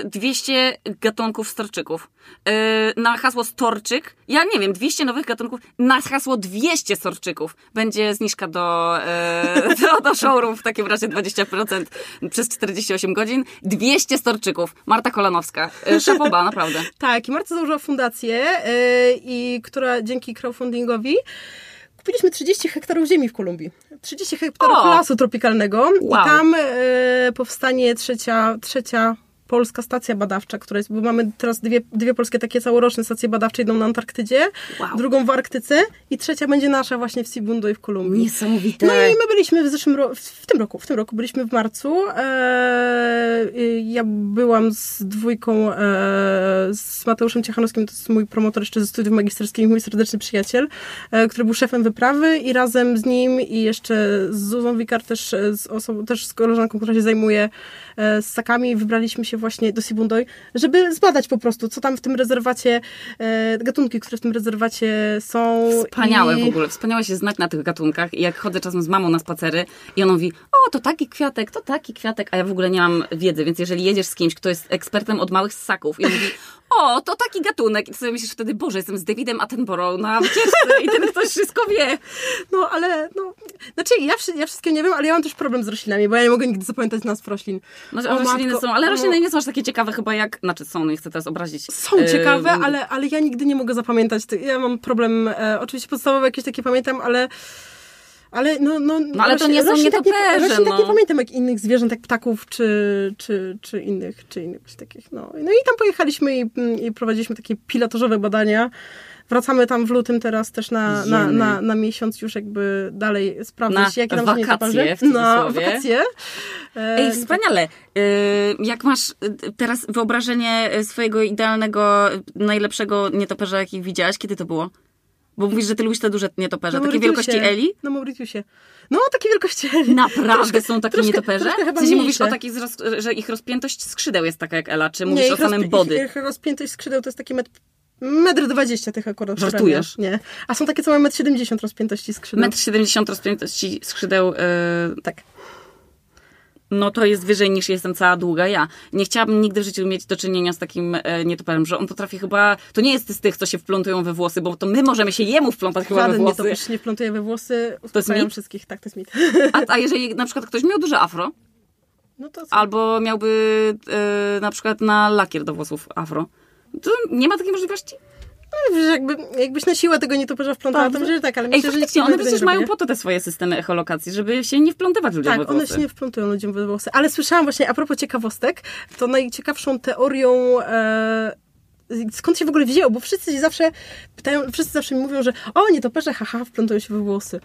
y, 200 gatunków storczyków. Y, na hasło storczyk, ja nie wiem, 200 nowych gatunków, na hasło 200 storczyków będzie zniżka do, y, do, do showroom, w takim razie 20% przez 48 godzin. 200 storczyków. Marta Kolanowska. Y, szapoba, naprawdę. tak, i Marta założyła fundację, y, i która dzięki crowdfundingowi Kupiliśmy 30 hektarów ziemi w Kolumbii. 30 hektarów o! lasu tropikalnego. Wow. I tam e, powstanie trzecia, trzecia polska stacja badawcza, która jest, bo mamy teraz dwie, dwie polskie takie całoroczne stacje badawcze, jedną na Antarktydzie, wow. drugą w Arktyce i trzecia będzie nasza właśnie w Sibundo i w Kolumbii. Niesamowite. No i my byliśmy w zeszłym roku, w tym roku, w tym roku byliśmy w marcu. Eee, ja byłam z dwójką, e, z Mateuszem Ciechanowskim, to jest mój promotor jeszcze ze studiów magisterskich, mój serdeczny przyjaciel, e, który był szefem wyprawy i razem z nim i jeszcze z Zuzą Wikar też, e, z osobą, też z koleżanką, która się zajmuje e, ssakami, wybraliśmy się właśnie do Sibundoy, żeby zbadać po prostu, co tam w tym rezerwacie, e, gatunki, które w tym rezerwacie są. Wspaniałe i... w ogóle, wspaniałe się znać na tych gatunkach i jak chodzę czasem z mamą na spacery i ona mówi, o to taki kwiatek, to taki kwiatek, a ja w ogóle nie mam wiedzy, więc jeżeli jedziesz z kimś, kto jest ekspertem od małych ssaków i on mówi, o, to taki gatunek. I sobie myślisz wtedy, Boże, jestem z Davidem Attenborough na wycieczce i ten ktoś wszystko wie. No, ale, no, znaczy ja, ja wszystkiego nie wiem, ale ja mam też problem z roślinami, bo ja nie mogę nigdy zapamiętać nazw roślin. No, o, rośliny matko, są, ale rośliny no, nie są aż takie ciekawe chyba jak, znaczy są, nie chcę teraz obrazić. Są ciekawe, ale, ale ja nigdy nie mogę zapamiętać. Ja mam problem, e, oczywiście podstawowe jakieś takie pamiętam, ale ale no, no, no ale to nie są nietoperze, tak nie, no. tak nie pamiętam jak innych zwierząt, jak ptaków, czy, czy, czy innych, czy innych takich, no. No i tam pojechaliśmy i, i prowadziliśmy takie pilotażowe badania. Wracamy tam w lutym teraz też na, na, na, na miesiąc już jakby dalej sprawdzać, na jakie tam wakacje, Na wakacje. Ej, wspaniale. Y, jak masz y, teraz wyobrażenie swojego idealnego, najlepszego nietoperza, jakich widziałaś? Kiedy to było? Bo mówisz, że ty lubisz te duże nietoperze. takie wielkości Eli? Na Mauritiusie. No, takie wielkości Eli. Naprawdę troszkę, są takie troszkę, nietoperze? Troszkę w sensie mówisz o takich, że ich rozpiętość skrzydeł jest taka jak Ela, czy mówisz nie, o samym body? Ich, ich rozpiętość skrzydeł to jest takie metr Metr dwadzieścia tych akurat. Żartujesz? Nie. A są takie, co mają metr siedemdziesiąt rozpiętości skrzydeł. Metr siedemdziesiąt rozpiętości skrzydeł, yy, tak no to jest wyżej niż jestem cała długa ja. Nie chciałabym nigdy w życiu mieć do czynienia z takim e, nietoperem, że on potrafi chyba, to nie jest z tych, co się wplątują we włosy, bo to my możemy się jemu wplątać chyba we włosy. nietoperz nie wplątuje we włosy, to jest mit? wszystkich, tak, to jest mit. A, a jeżeli na przykład ktoś miał duże afro, no to co? albo miałby e, na przykład na lakier do włosów afro, to nie ma takiej możliwości? No, jakby, jakbyś na siłę tego nietoperza wplątała, to może tak, ale myślę, Ej, że one przecież mają po to te swoje systemy echolokacji, żeby się nie wplątywać ludziom tak, one się nie wplątują ludziom we włosy. Ale słyszałam właśnie, a propos ciekawostek, to najciekawszą teorią... E, skąd się w ogóle wzięło, bo wszyscy się zawsze pytają, wszyscy zawsze mi mówią, że o, nietoperze, haha, wplątują się we włosy.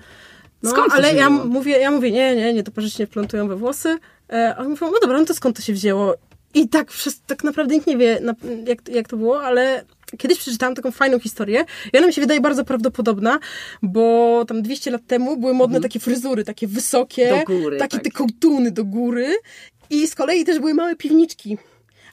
No, skąd ale ja mówię, ja mówię, nie, nie, nietoperze się nie wplątują we włosy. E, a oni mówią, no dobra, no to skąd to się wzięło? I tak, wszyscy, tak naprawdę nikt nie wie, jak, jak to było, ale Kiedyś przeczytałam taką fajną historię i ona mi się wydaje bardzo prawdopodobna, bo tam 200 lat temu były modne mhm. takie fryzury, takie wysokie, do góry, takie tak. te kołtuny do góry i z kolei też były małe piwniczki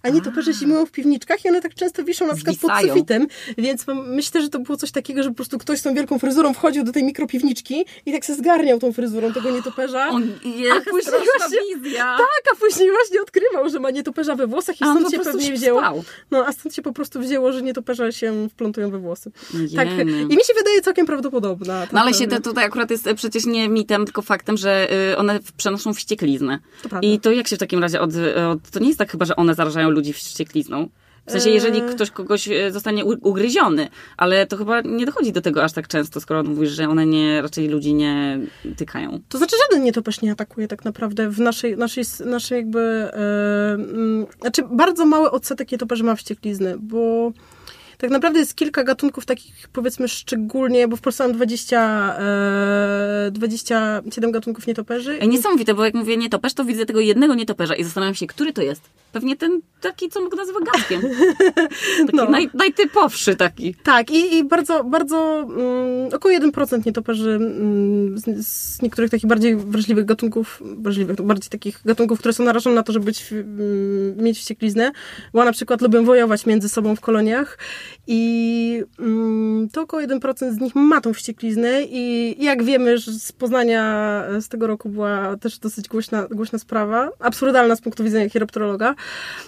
a nietoperze zimują w piwniczkach i one tak często wiszą na przykład Zwisają. pod sufitem, więc myślę, że to było coś takiego, że po prostu ktoś z tą wielką fryzurą wchodził do tej mikropiwniczki i tak się zgarniał tą fryzurą tego nietoperza. On jest a później właśnie, wizja. Tak, a później właśnie odkrywał, że ma nietoperza we włosach i a stąd się pewnie wzięło. Spał. No, a stąd się po prostu wzięło, że nietoperze się wplątują we włosy. Tak. I mi się wydaje całkiem prawdopodobna. No ale się to tutaj akurat jest przecież nie mitem, tylko faktem, że y, one przenoszą wściekliznę. I to jak się w takim razie od, od to nie jest tak chyba, że one zarażają ludzi wścieklizną? W sensie, jeżeli ktoś kogoś e, zostanie ugryziony, ale to chyba nie dochodzi do tego aż tak często, skoro mówisz, że one nie, raczej ludzi nie tykają. To znaczy żaden nietoperz nie atakuje tak naprawdę w naszej, naszej, naszej jakby... Mm, znaczy bardzo mały odsetek nietoperzy ma wścieklizny, bo tak naprawdę jest kilka gatunków takich powiedzmy szczególnie, bo w Polsce mam 20, e, 27 gatunków nietoperzy. Ej, niesamowite, bo jak mówię nietoperz, to widzę tego jednego nietoperza i zastanawiam się, który to jest. Pewnie ten taki, co go nazywa gaskiem. Taki No. naj, najtypowszy taki. Tak, i, i bardzo, bardzo mm, około 1% nietoperzy mm, z, z niektórych takich bardziej wrażliwych gatunków, wrażliwych, bardziej takich gatunków, które są narażone na to, żeby być, mm, mieć wściekliznę, bo na przykład lubią wojować między sobą w koloniach i mm, to około 1% z nich ma tą wściekliznę i jak wiemy, że z Poznania z tego roku była też dosyć głośna, głośna sprawa, absurdalna z punktu widzenia chiropterologa,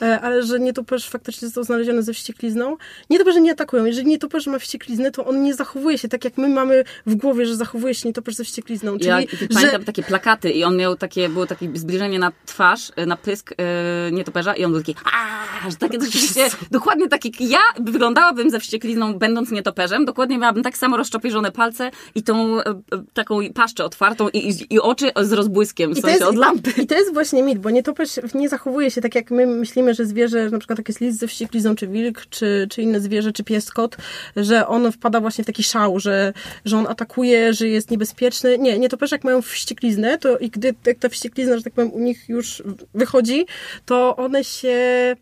e, ale że nietoperz faktycznie został znaleziony ze wścieklizną. Nietoperze nie atakują. Jeżeli nietoperz ma wściekliznę, to on nie zachowuje się tak, jak my mamy w głowie, że zachowuje się nietoperz ze wścieklizną. Czyli, Ja że... pamiętam takie plakaty i on miał takie, było takie zbliżenie na twarz, e, na pysk e, nietoperza i on był taki aaa, że takie dokładnie tak jak ja wyglądałabym ze wścieklizną, będąc nietoperzem, dokładnie miałabym tak samo rozczopierzone palce i tą e, taką paszczę otwartą i, i, i oczy z rozbłyskiem, w I sensie jest, od lampy. I to jest właśnie mit, bo nietoperz nie zachowuje się tak, jak my myślimy, że zwierzę, na przykład jest lis ze wścieklizną, czy wilk, czy, czy inne zwierzę, czy pies, kot, że on wpada właśnie w taki szał, że, że on atakuje, że jest niebezpieczny. Nie, nietoperze jak mają wściekliznę, to i gdy jak ta wścieklizna, że tak powiem, u nich już wychodzi, to one się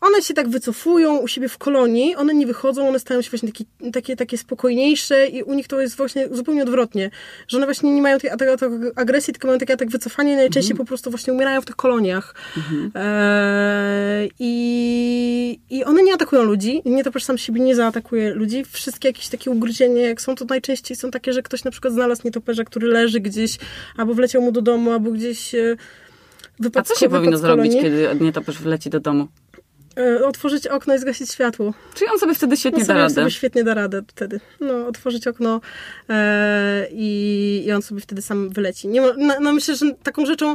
one się tak wycofują u siebie w kolonii, one nie wychodzą, one stają się właśnie takie, takie, takie spokojniejsze i u nich to jest właśnie zupełnie odwrotnie, że one właśnie nie mają tej atak, atak agresji, tylko mają takie atak wycofania i najczęściej po prostu właśnie umierają w tych koloniach. Eee, i, I one nie atakują ludzi, nie to sam siebie nie zaatakuje ludzi. Wszystkie jakieś takie ugryzienie, jak są, to najczęściej są takie, że ktoś na przykład znalazł nietoperza, który leży gdzieś, albo wleciał mu do domu, albo gdzieś e, A wypadł co się wypadł powinno zrobić, kiedy nietoperz wleci do domu? E, otworzyć okno i zgasić światło. Czyli on sobie wtedy świetnie On da sobie, radę. sobie świetnie da radę wtedy. No, otworzyć okno e, i, i on sobie wtedy sam wyleci. Nie ma, no, no myślę, że taką rzeczą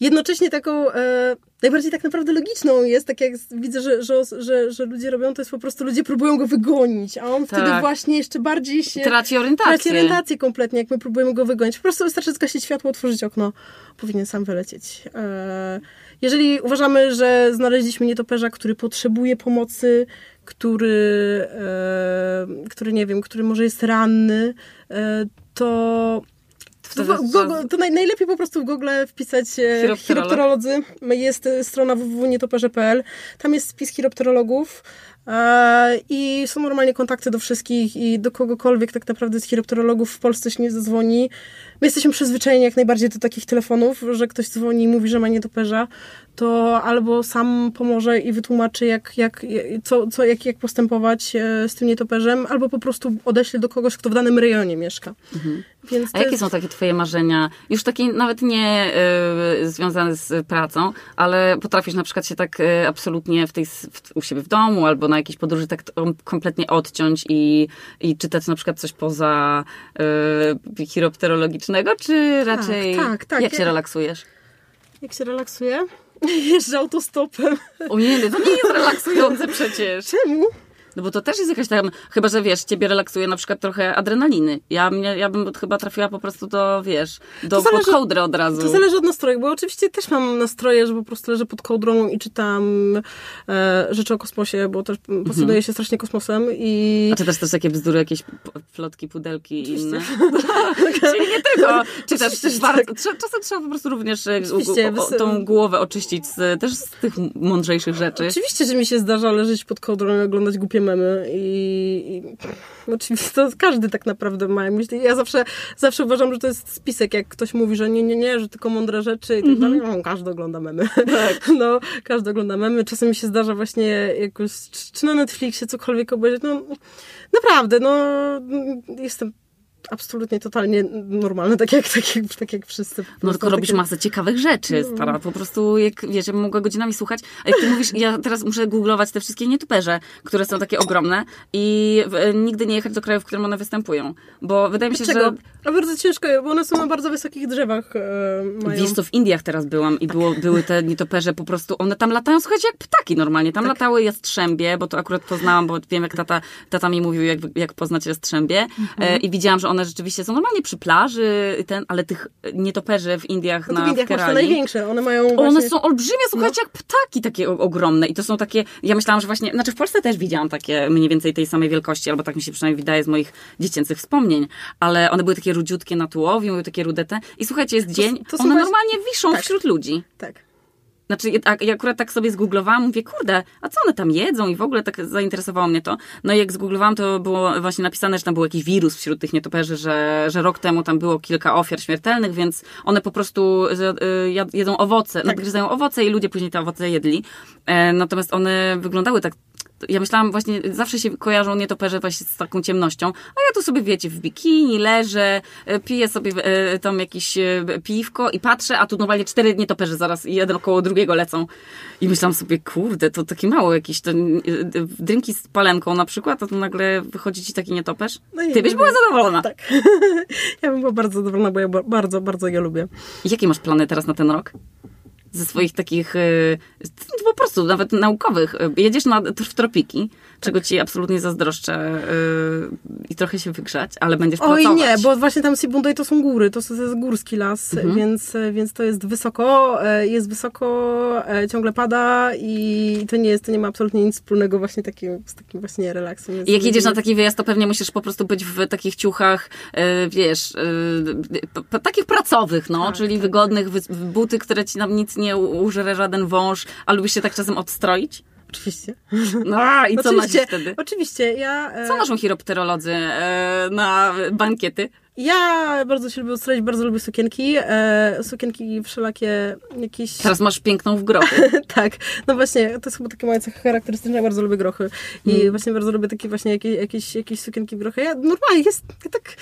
jednocześnie taką e, najbardziej tak naprawdę logiczną jest, tak jak widzę, że, że, że, że ludzie robią, to jest po prostu ludzie próbują go wygonić, a on wtedy Tak. właśnie jeszcze bardziej się Traci orientację. traci orientację kompletnie, jak my próbujemy go wygonić. Po prostu wystarczy zgasić światło, otworzyć okno, powinien sam wylecieć. E, jeżeli uważamy, że znaleźliśmy nietoperza, który potrzebuje pomocy, który, e, który nie wiem, który może jest ranny, e, to w, Google, to naj, najlepiej po prostu w Google wpisać e, chiropterolodzy. Jest strona www.nietoperze.pl. Tam jest spis chiropterologów i są normalnie kontakty do wszystkich i do kogokolwiek tak naprawdę z chiropterologów w Polsce się nie zadzwoni. My jesteśmy przyzwyczajeni jak najbardziej do takich telefonów, że ktoś dzwoni i mówi, że ma nietoperza, to albo sam pomoże i wytłumaczy, jak, jak, co, co, jak, jak postępować e, z tym nietoperzem, albo po prostu odeśle do kogoś, kto w danym rejonie mieszka. Więc A jakie jest- są takie twoje marzenia? Już takie nawet nie y, związane z pracą, ale potrafisz na przykład się tak y, absolutnie w tej, w, u siebie w domu albo na jakiejś podróży tak kompletnie odciąć i, i czytać na przykład coś poza y, chiropterologicznego, czy raczej tak, tak. jak się relaksujesz? Jak się relaksuję? Jeżdżę autostopem. O nie, to nie jest relaksujące przecież. Czemu? No bo to też jest jakaś tam, chyba że wiesz, ciebie relaksuje na przykład trochę adrenaliny. Ja, mnie, ja bym chyba trafiła po prostu do, wiesz, do zależy- pod kołdrę od razu. To zależy od nastroju, bo oczywiście też mam nastroje, że po prostu leżę pod kołdrą i czytam e, rzeczy o kosmosie, bo też fascynuję się strasznie kosmosem i... A czy też też takie bzdury, jakieś plotki, pudelki i inne? Czyli nie tylko. Czy też bardzo, tak. czasem trzeba po prostu również e, u- u- tą głowę oczyścić z, też z tych mądrzejszych rzeczy. Oczywiście, że mi się zdarza leżeć pod kołdrą i oglądać głupie memy i, i oczywiście to każdy tak naprawdę ma. Ja zawsze, zawsze uważam, że to jest spisek, jak ktoś mówi, że nie, nie, nie, że tylko mądre rzeczy i tak dalej. No, każdy ogląda memy. No, każdy ogląda memy. Czasem mi się zdarza właśnie jakoś, czy czy na Netflixie cokolwiek obejrzeć. No, naprawdę, no, jestem absolutnie, totalnie normalne, tak jak, tak jak, tak jak wszyscy. No tylko robisz masę ciekawych rzeczy, No. stara. Po prostu, jak wiesz, ja bym mogła godzinami słuchać. A jak ty mówisz, ja teraz muszę googlować te wszystkie nietuperze, które są takie ogromne i e, nigdy nie jechać do kraju, w którym one występują. Bo wydaje mi się, Czego? że A bardzo ciężko, bo one są na bardzo wysokich drzewach. E, mają. Wiesz co, w Indiach teraz byłam i było, były te nietoperze po prostu, one tam latają, słuchajcie, jak ptaki normalnie. Tak. Tam latały jastrzębie, bo to akurat poznałam, bo wiem jak tata, tata mi mówił, jak, jak poznać jastrzębie. Mhm. E, I widziałam, że one rzeczywiście są normalnie przy plaży, ten, ale tych nietoperzy w Indiach No to na w Indiach Kerali, największe. One mają one właśnie... No. są olbrzymie, słuchajcie, jak ptaki takie ogromne. I to są takie, ja myślałam, że właśnie, znaczy w Polsce też widziałam takie mniej więcej tej samej wielkości, albo tak mi się przynajmniej wydaje z moich dziecięcych wspomnień, ale one były takie rudziutkie na tułowiu, były takie rudete. I słuchajcie, jest dzień, to one właśnie- normalnie wiszą Tak. wśród ludzi. Tak. Znaczy, ja, ja akurat tak sobie zgooglowałam, mówię, kurde, a co one tam jedzą? I w ogóle tak zainteresowało mnie to. No i jak zgooglowałam, to było właśnie napisane, że tam był jakiś wirus wśród tych nietoperzy, że, że rok temu tam było kilka ofiar śmiertelnych, więc one po prostu y, jedzą owoce, nadgryzają owoce i ludzie później te owoce jedli. E, natomiast one wyglądały tak ja myślałam właśnie, zawsze się kojarzą nietoperze właśnie z taką ciemnością, a ja tu sobie, wiecie, w bikini leżę, e, piję sobie e, tam jakieś e, piwko i patrzę, a tu normalnie cztery nietoperze zaraz i jeden koło drugiego lecą. I myślałam sobie, kurde, to takie mało jakieś, to, drinki z palenką na przykład, a tu nagle wychodzi ci taki nietoperz. No Ty byś była zadowolona. Tak. ja bym była bardzo zadowolona, bo ja ba- bardzo, bardzo je lubię. I jakie masz plany teraz na ten rok? Ze swoich takich, e, po prostu nawet naukowych. E, Jedziesz na, w tropiki, czego ci absolutnie zazdroszczę e, i trochę się wygrzać, ale będziesz Oj pracować. nie, bo właśnie tam Sibundoy to są góry, to, jest górski las, Mhm. więc, więc to jest wysoko, e, jest wysoko, e, ciągle pada i to nie jest, to nie ma absolutnie nic wspólnego właśnie takim, z takim właśnie relaksem. I jak jedziesz na taki wyjazd, to pewnie musisz po prostu być w takich ciuchach, e, wiesz, takich pracowych, no, Tak, czyli tak, wygodnych, wy- buty, które ci nam nic nie użre żaden wąż, a lubisz się tak czasem odstroić? Oczywiście. No a, i co oczywiście, nosisz wtedy? Oczywiście, ja... e, Co noszą chiropterolodzy e, na bankiety? Ja bardzo się lubię ustroić, bardzo lubię sukienki. E, sukienki wszelakie jakieś... Teraz masz piękną w grochu. tak, no właśnie, to jest chyba takie moje cechy charakterystyczne, ja bardzo lubię grochy. I Mm. właśnie bardzo lubię takie właśnie jakieś, jakieś, jakieś sukienki w grochy. Ja normalnie jest, ja tak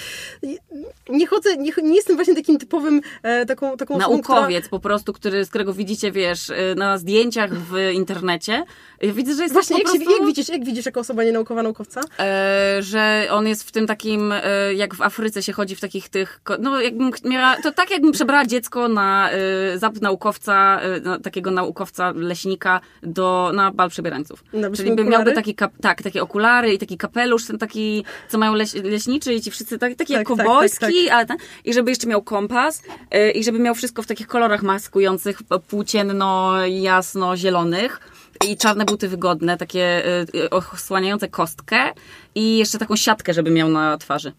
nie chodzę, nie, nie jestem właśnie takim typowym e, taką, taką osobą, która- Naukowiec po prostu, który, z którego widzicie, wiesz, e, na zdjęciach w internecie. Ja widzę, że jest Właśnie, po jak, prostu... się, jak, widzisz, jak widzisz jako osoba nienaukowa naukowca? E, że on jest w tym takim, e, jak w Afryce się chodzi w takich tych, no jakbym miała, to tak jakbym przebrała dziecko na e, zap naukowca, e, na takiego naukowca, leśnika do, na bal przebierańców. Nabyśmy Czyli by miałby taki, kap, tak, takie okulary i taki kapelusz, ten taki, co mają leś, leśniczy i ci wszyscy tak, taki Tak, jak tak, kowbojski, tak, ale ten, i żeby jeszcze miał kompas e, i żeby miał wszystko w takich kolorach maskujących, płócienno, jasno, zielonych. I czarne buty wygodne, takie y, osłaniające kostkę i jeszcze taką siatkę, żeby miał na twarzy.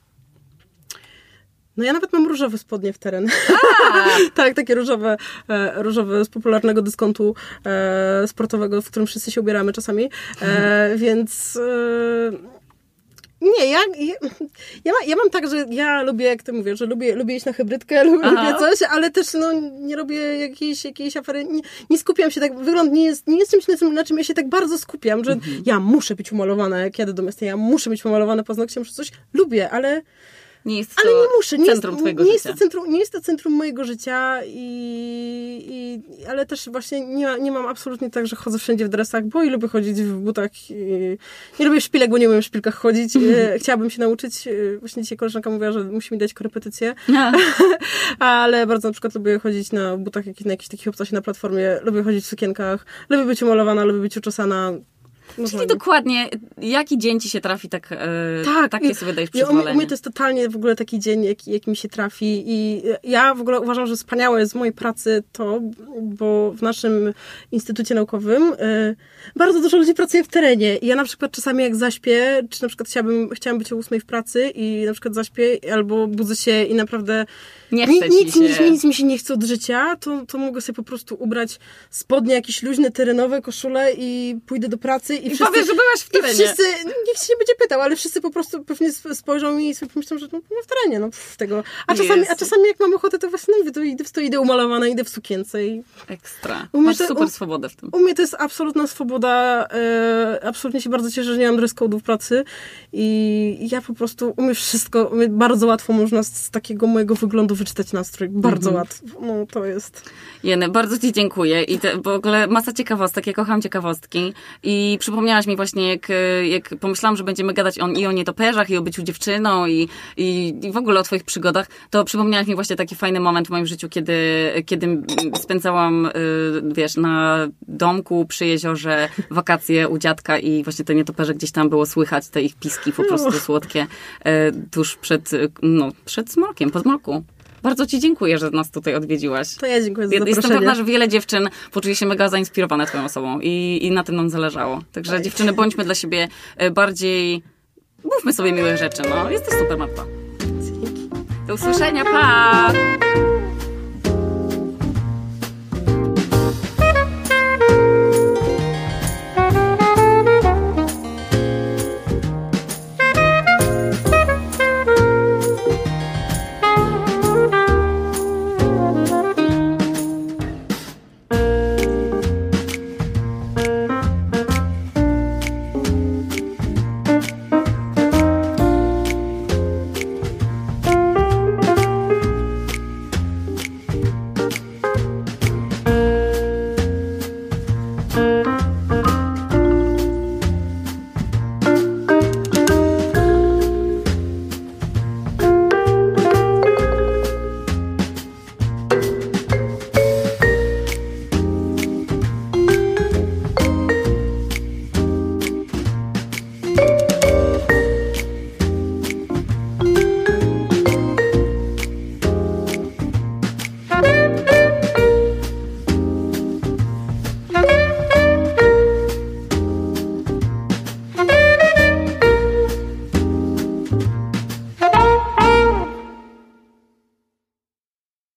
No ja nawet mam różowe spodnie w teren. tak, takie różowe, e, różowe z popularnego dyskontu e, sportowego, w którym wszyscy się ubieramy czasami. E, więc... E, nie, ja, ja, ja, ma- ja mam tak, że ja lubię, jak ty mówisz, że lubię, lubię iść na hybrydkę, lubię, coś, ale też no, nie robię jakiejś, jakiejś afery, nie, nie skupiam się tak, wygląd nie jest, nie jest czymś, na czym, na czym ja się tak bardzo skupiam, że ja muszę być umalowana, jak jadę do miasta, ja muszę być umalowana paznokciem, że coś lubię, ale Nie jest to ale nie muszę. Nie centrum jest, twojego nie życia. Jest to centrum, nie jest to centrum mojego życia, i, i, ale też właśnie nie, nie mam absolutnie tak, że chodzę wszędzie w dresach, bo i lubię chodzić w butach. I, nie lubię szpilek, bo nie umiem w szpilkach chodzić. E, Chciałabym się nauczyć. E, Właśnie dzisiaj koleżanka mówiła, że musi mi dać korepetycję, ale bardzo na przykład lubię chodzić na butach jakich, na jakichś takich obcasie na platformie. Lubię chodzić w sukienkach. Lubię być umalowana, lubię być uczesana. Czyli Normalnie. dokładnie, jaki dzień ci się trafi, tak, e, Tak, takie sobie dajesz Ja, u, mnie- przyzwolenie. u mnie to jest totalnie w ogóle taki dzień, jaki, jaki mi się trafi i ja w ogóle uważam, że wspaniałe jest z mojej pracy to, bo w naszym instytucie naukowym y, bardzo dużo ludzi pracuje w terenie i ja na przykład czasami jak zaśpię, czy na przykład chciałabym, chciałam być o ósmej w pracy i na przykład zaśpię albo budzę się i naprawdę Nie chce nic, się. nic, nic mi się nie chce od życia, to, to mogę sobie po prostu ubrać spodnie jakieś luźne, terenowe, koszule i pójdę do pracy i I wszyscy... powiesz, że byłaś w I terenie. wszyscy, nikt się nie będzie pytał, ale wszyscy po prostu pewnie sp- spojrzą i sobie pomyślą, że no, no w terenie, no pff, tego. A czasami, a czasami jak mam ochotę, to właśnie no, to idę, to idę umalowana, idę w sukience i Ekstra. U Masz to- super u- swobodę w tym. u mnie to jest absolutna swoboda, e, absolutnie się bardzo cieszę, że nie mam dress code'u w pracy i ja po prostu, u mnie wszystko, u mnie bardzo łatwo można z, z takiego mojego wyglądu wyczytać nastrój, bardzo łatwo, no to jest... Jeny, bardzo Ci dziękuję i te, w ogóle masa ciekawostek, ja kocham ciekawostki i przypomniałaś mi właśnie, jak, e, jak pomyślałam, że będziemy gadać on, i o nietoperzach, i o byciu dziewczyną, i, i, i w ogóle o Twoich przygodach, to przypomniałaś mi właśnie taki fajny moment w moim życiu, kiedy, kiedy spędzałam, y, wiesz, na domku przy jeziorze wakacje u dziadka i właśnie te nietoperze gdzieś tam było słychać, te ich piski po prostu słodkie, e, tuż przed, no, przed smolkiem, po zmroku. Bardzo Ci dziękuję, że nas tutaj odwiedziłaś. To ja dziękuję za zaproszenie. Jestem pewna, że wiele dziewczyn poczuje się mega zainspirowane Twoją osobą i, i na tym nam zależało. Także dziewczyny, bądźmy dla siebie e, bardziej... Mówmy sobie miłych rzeczy, no. Jesteś super, Marta. Do usłyszenia, pa!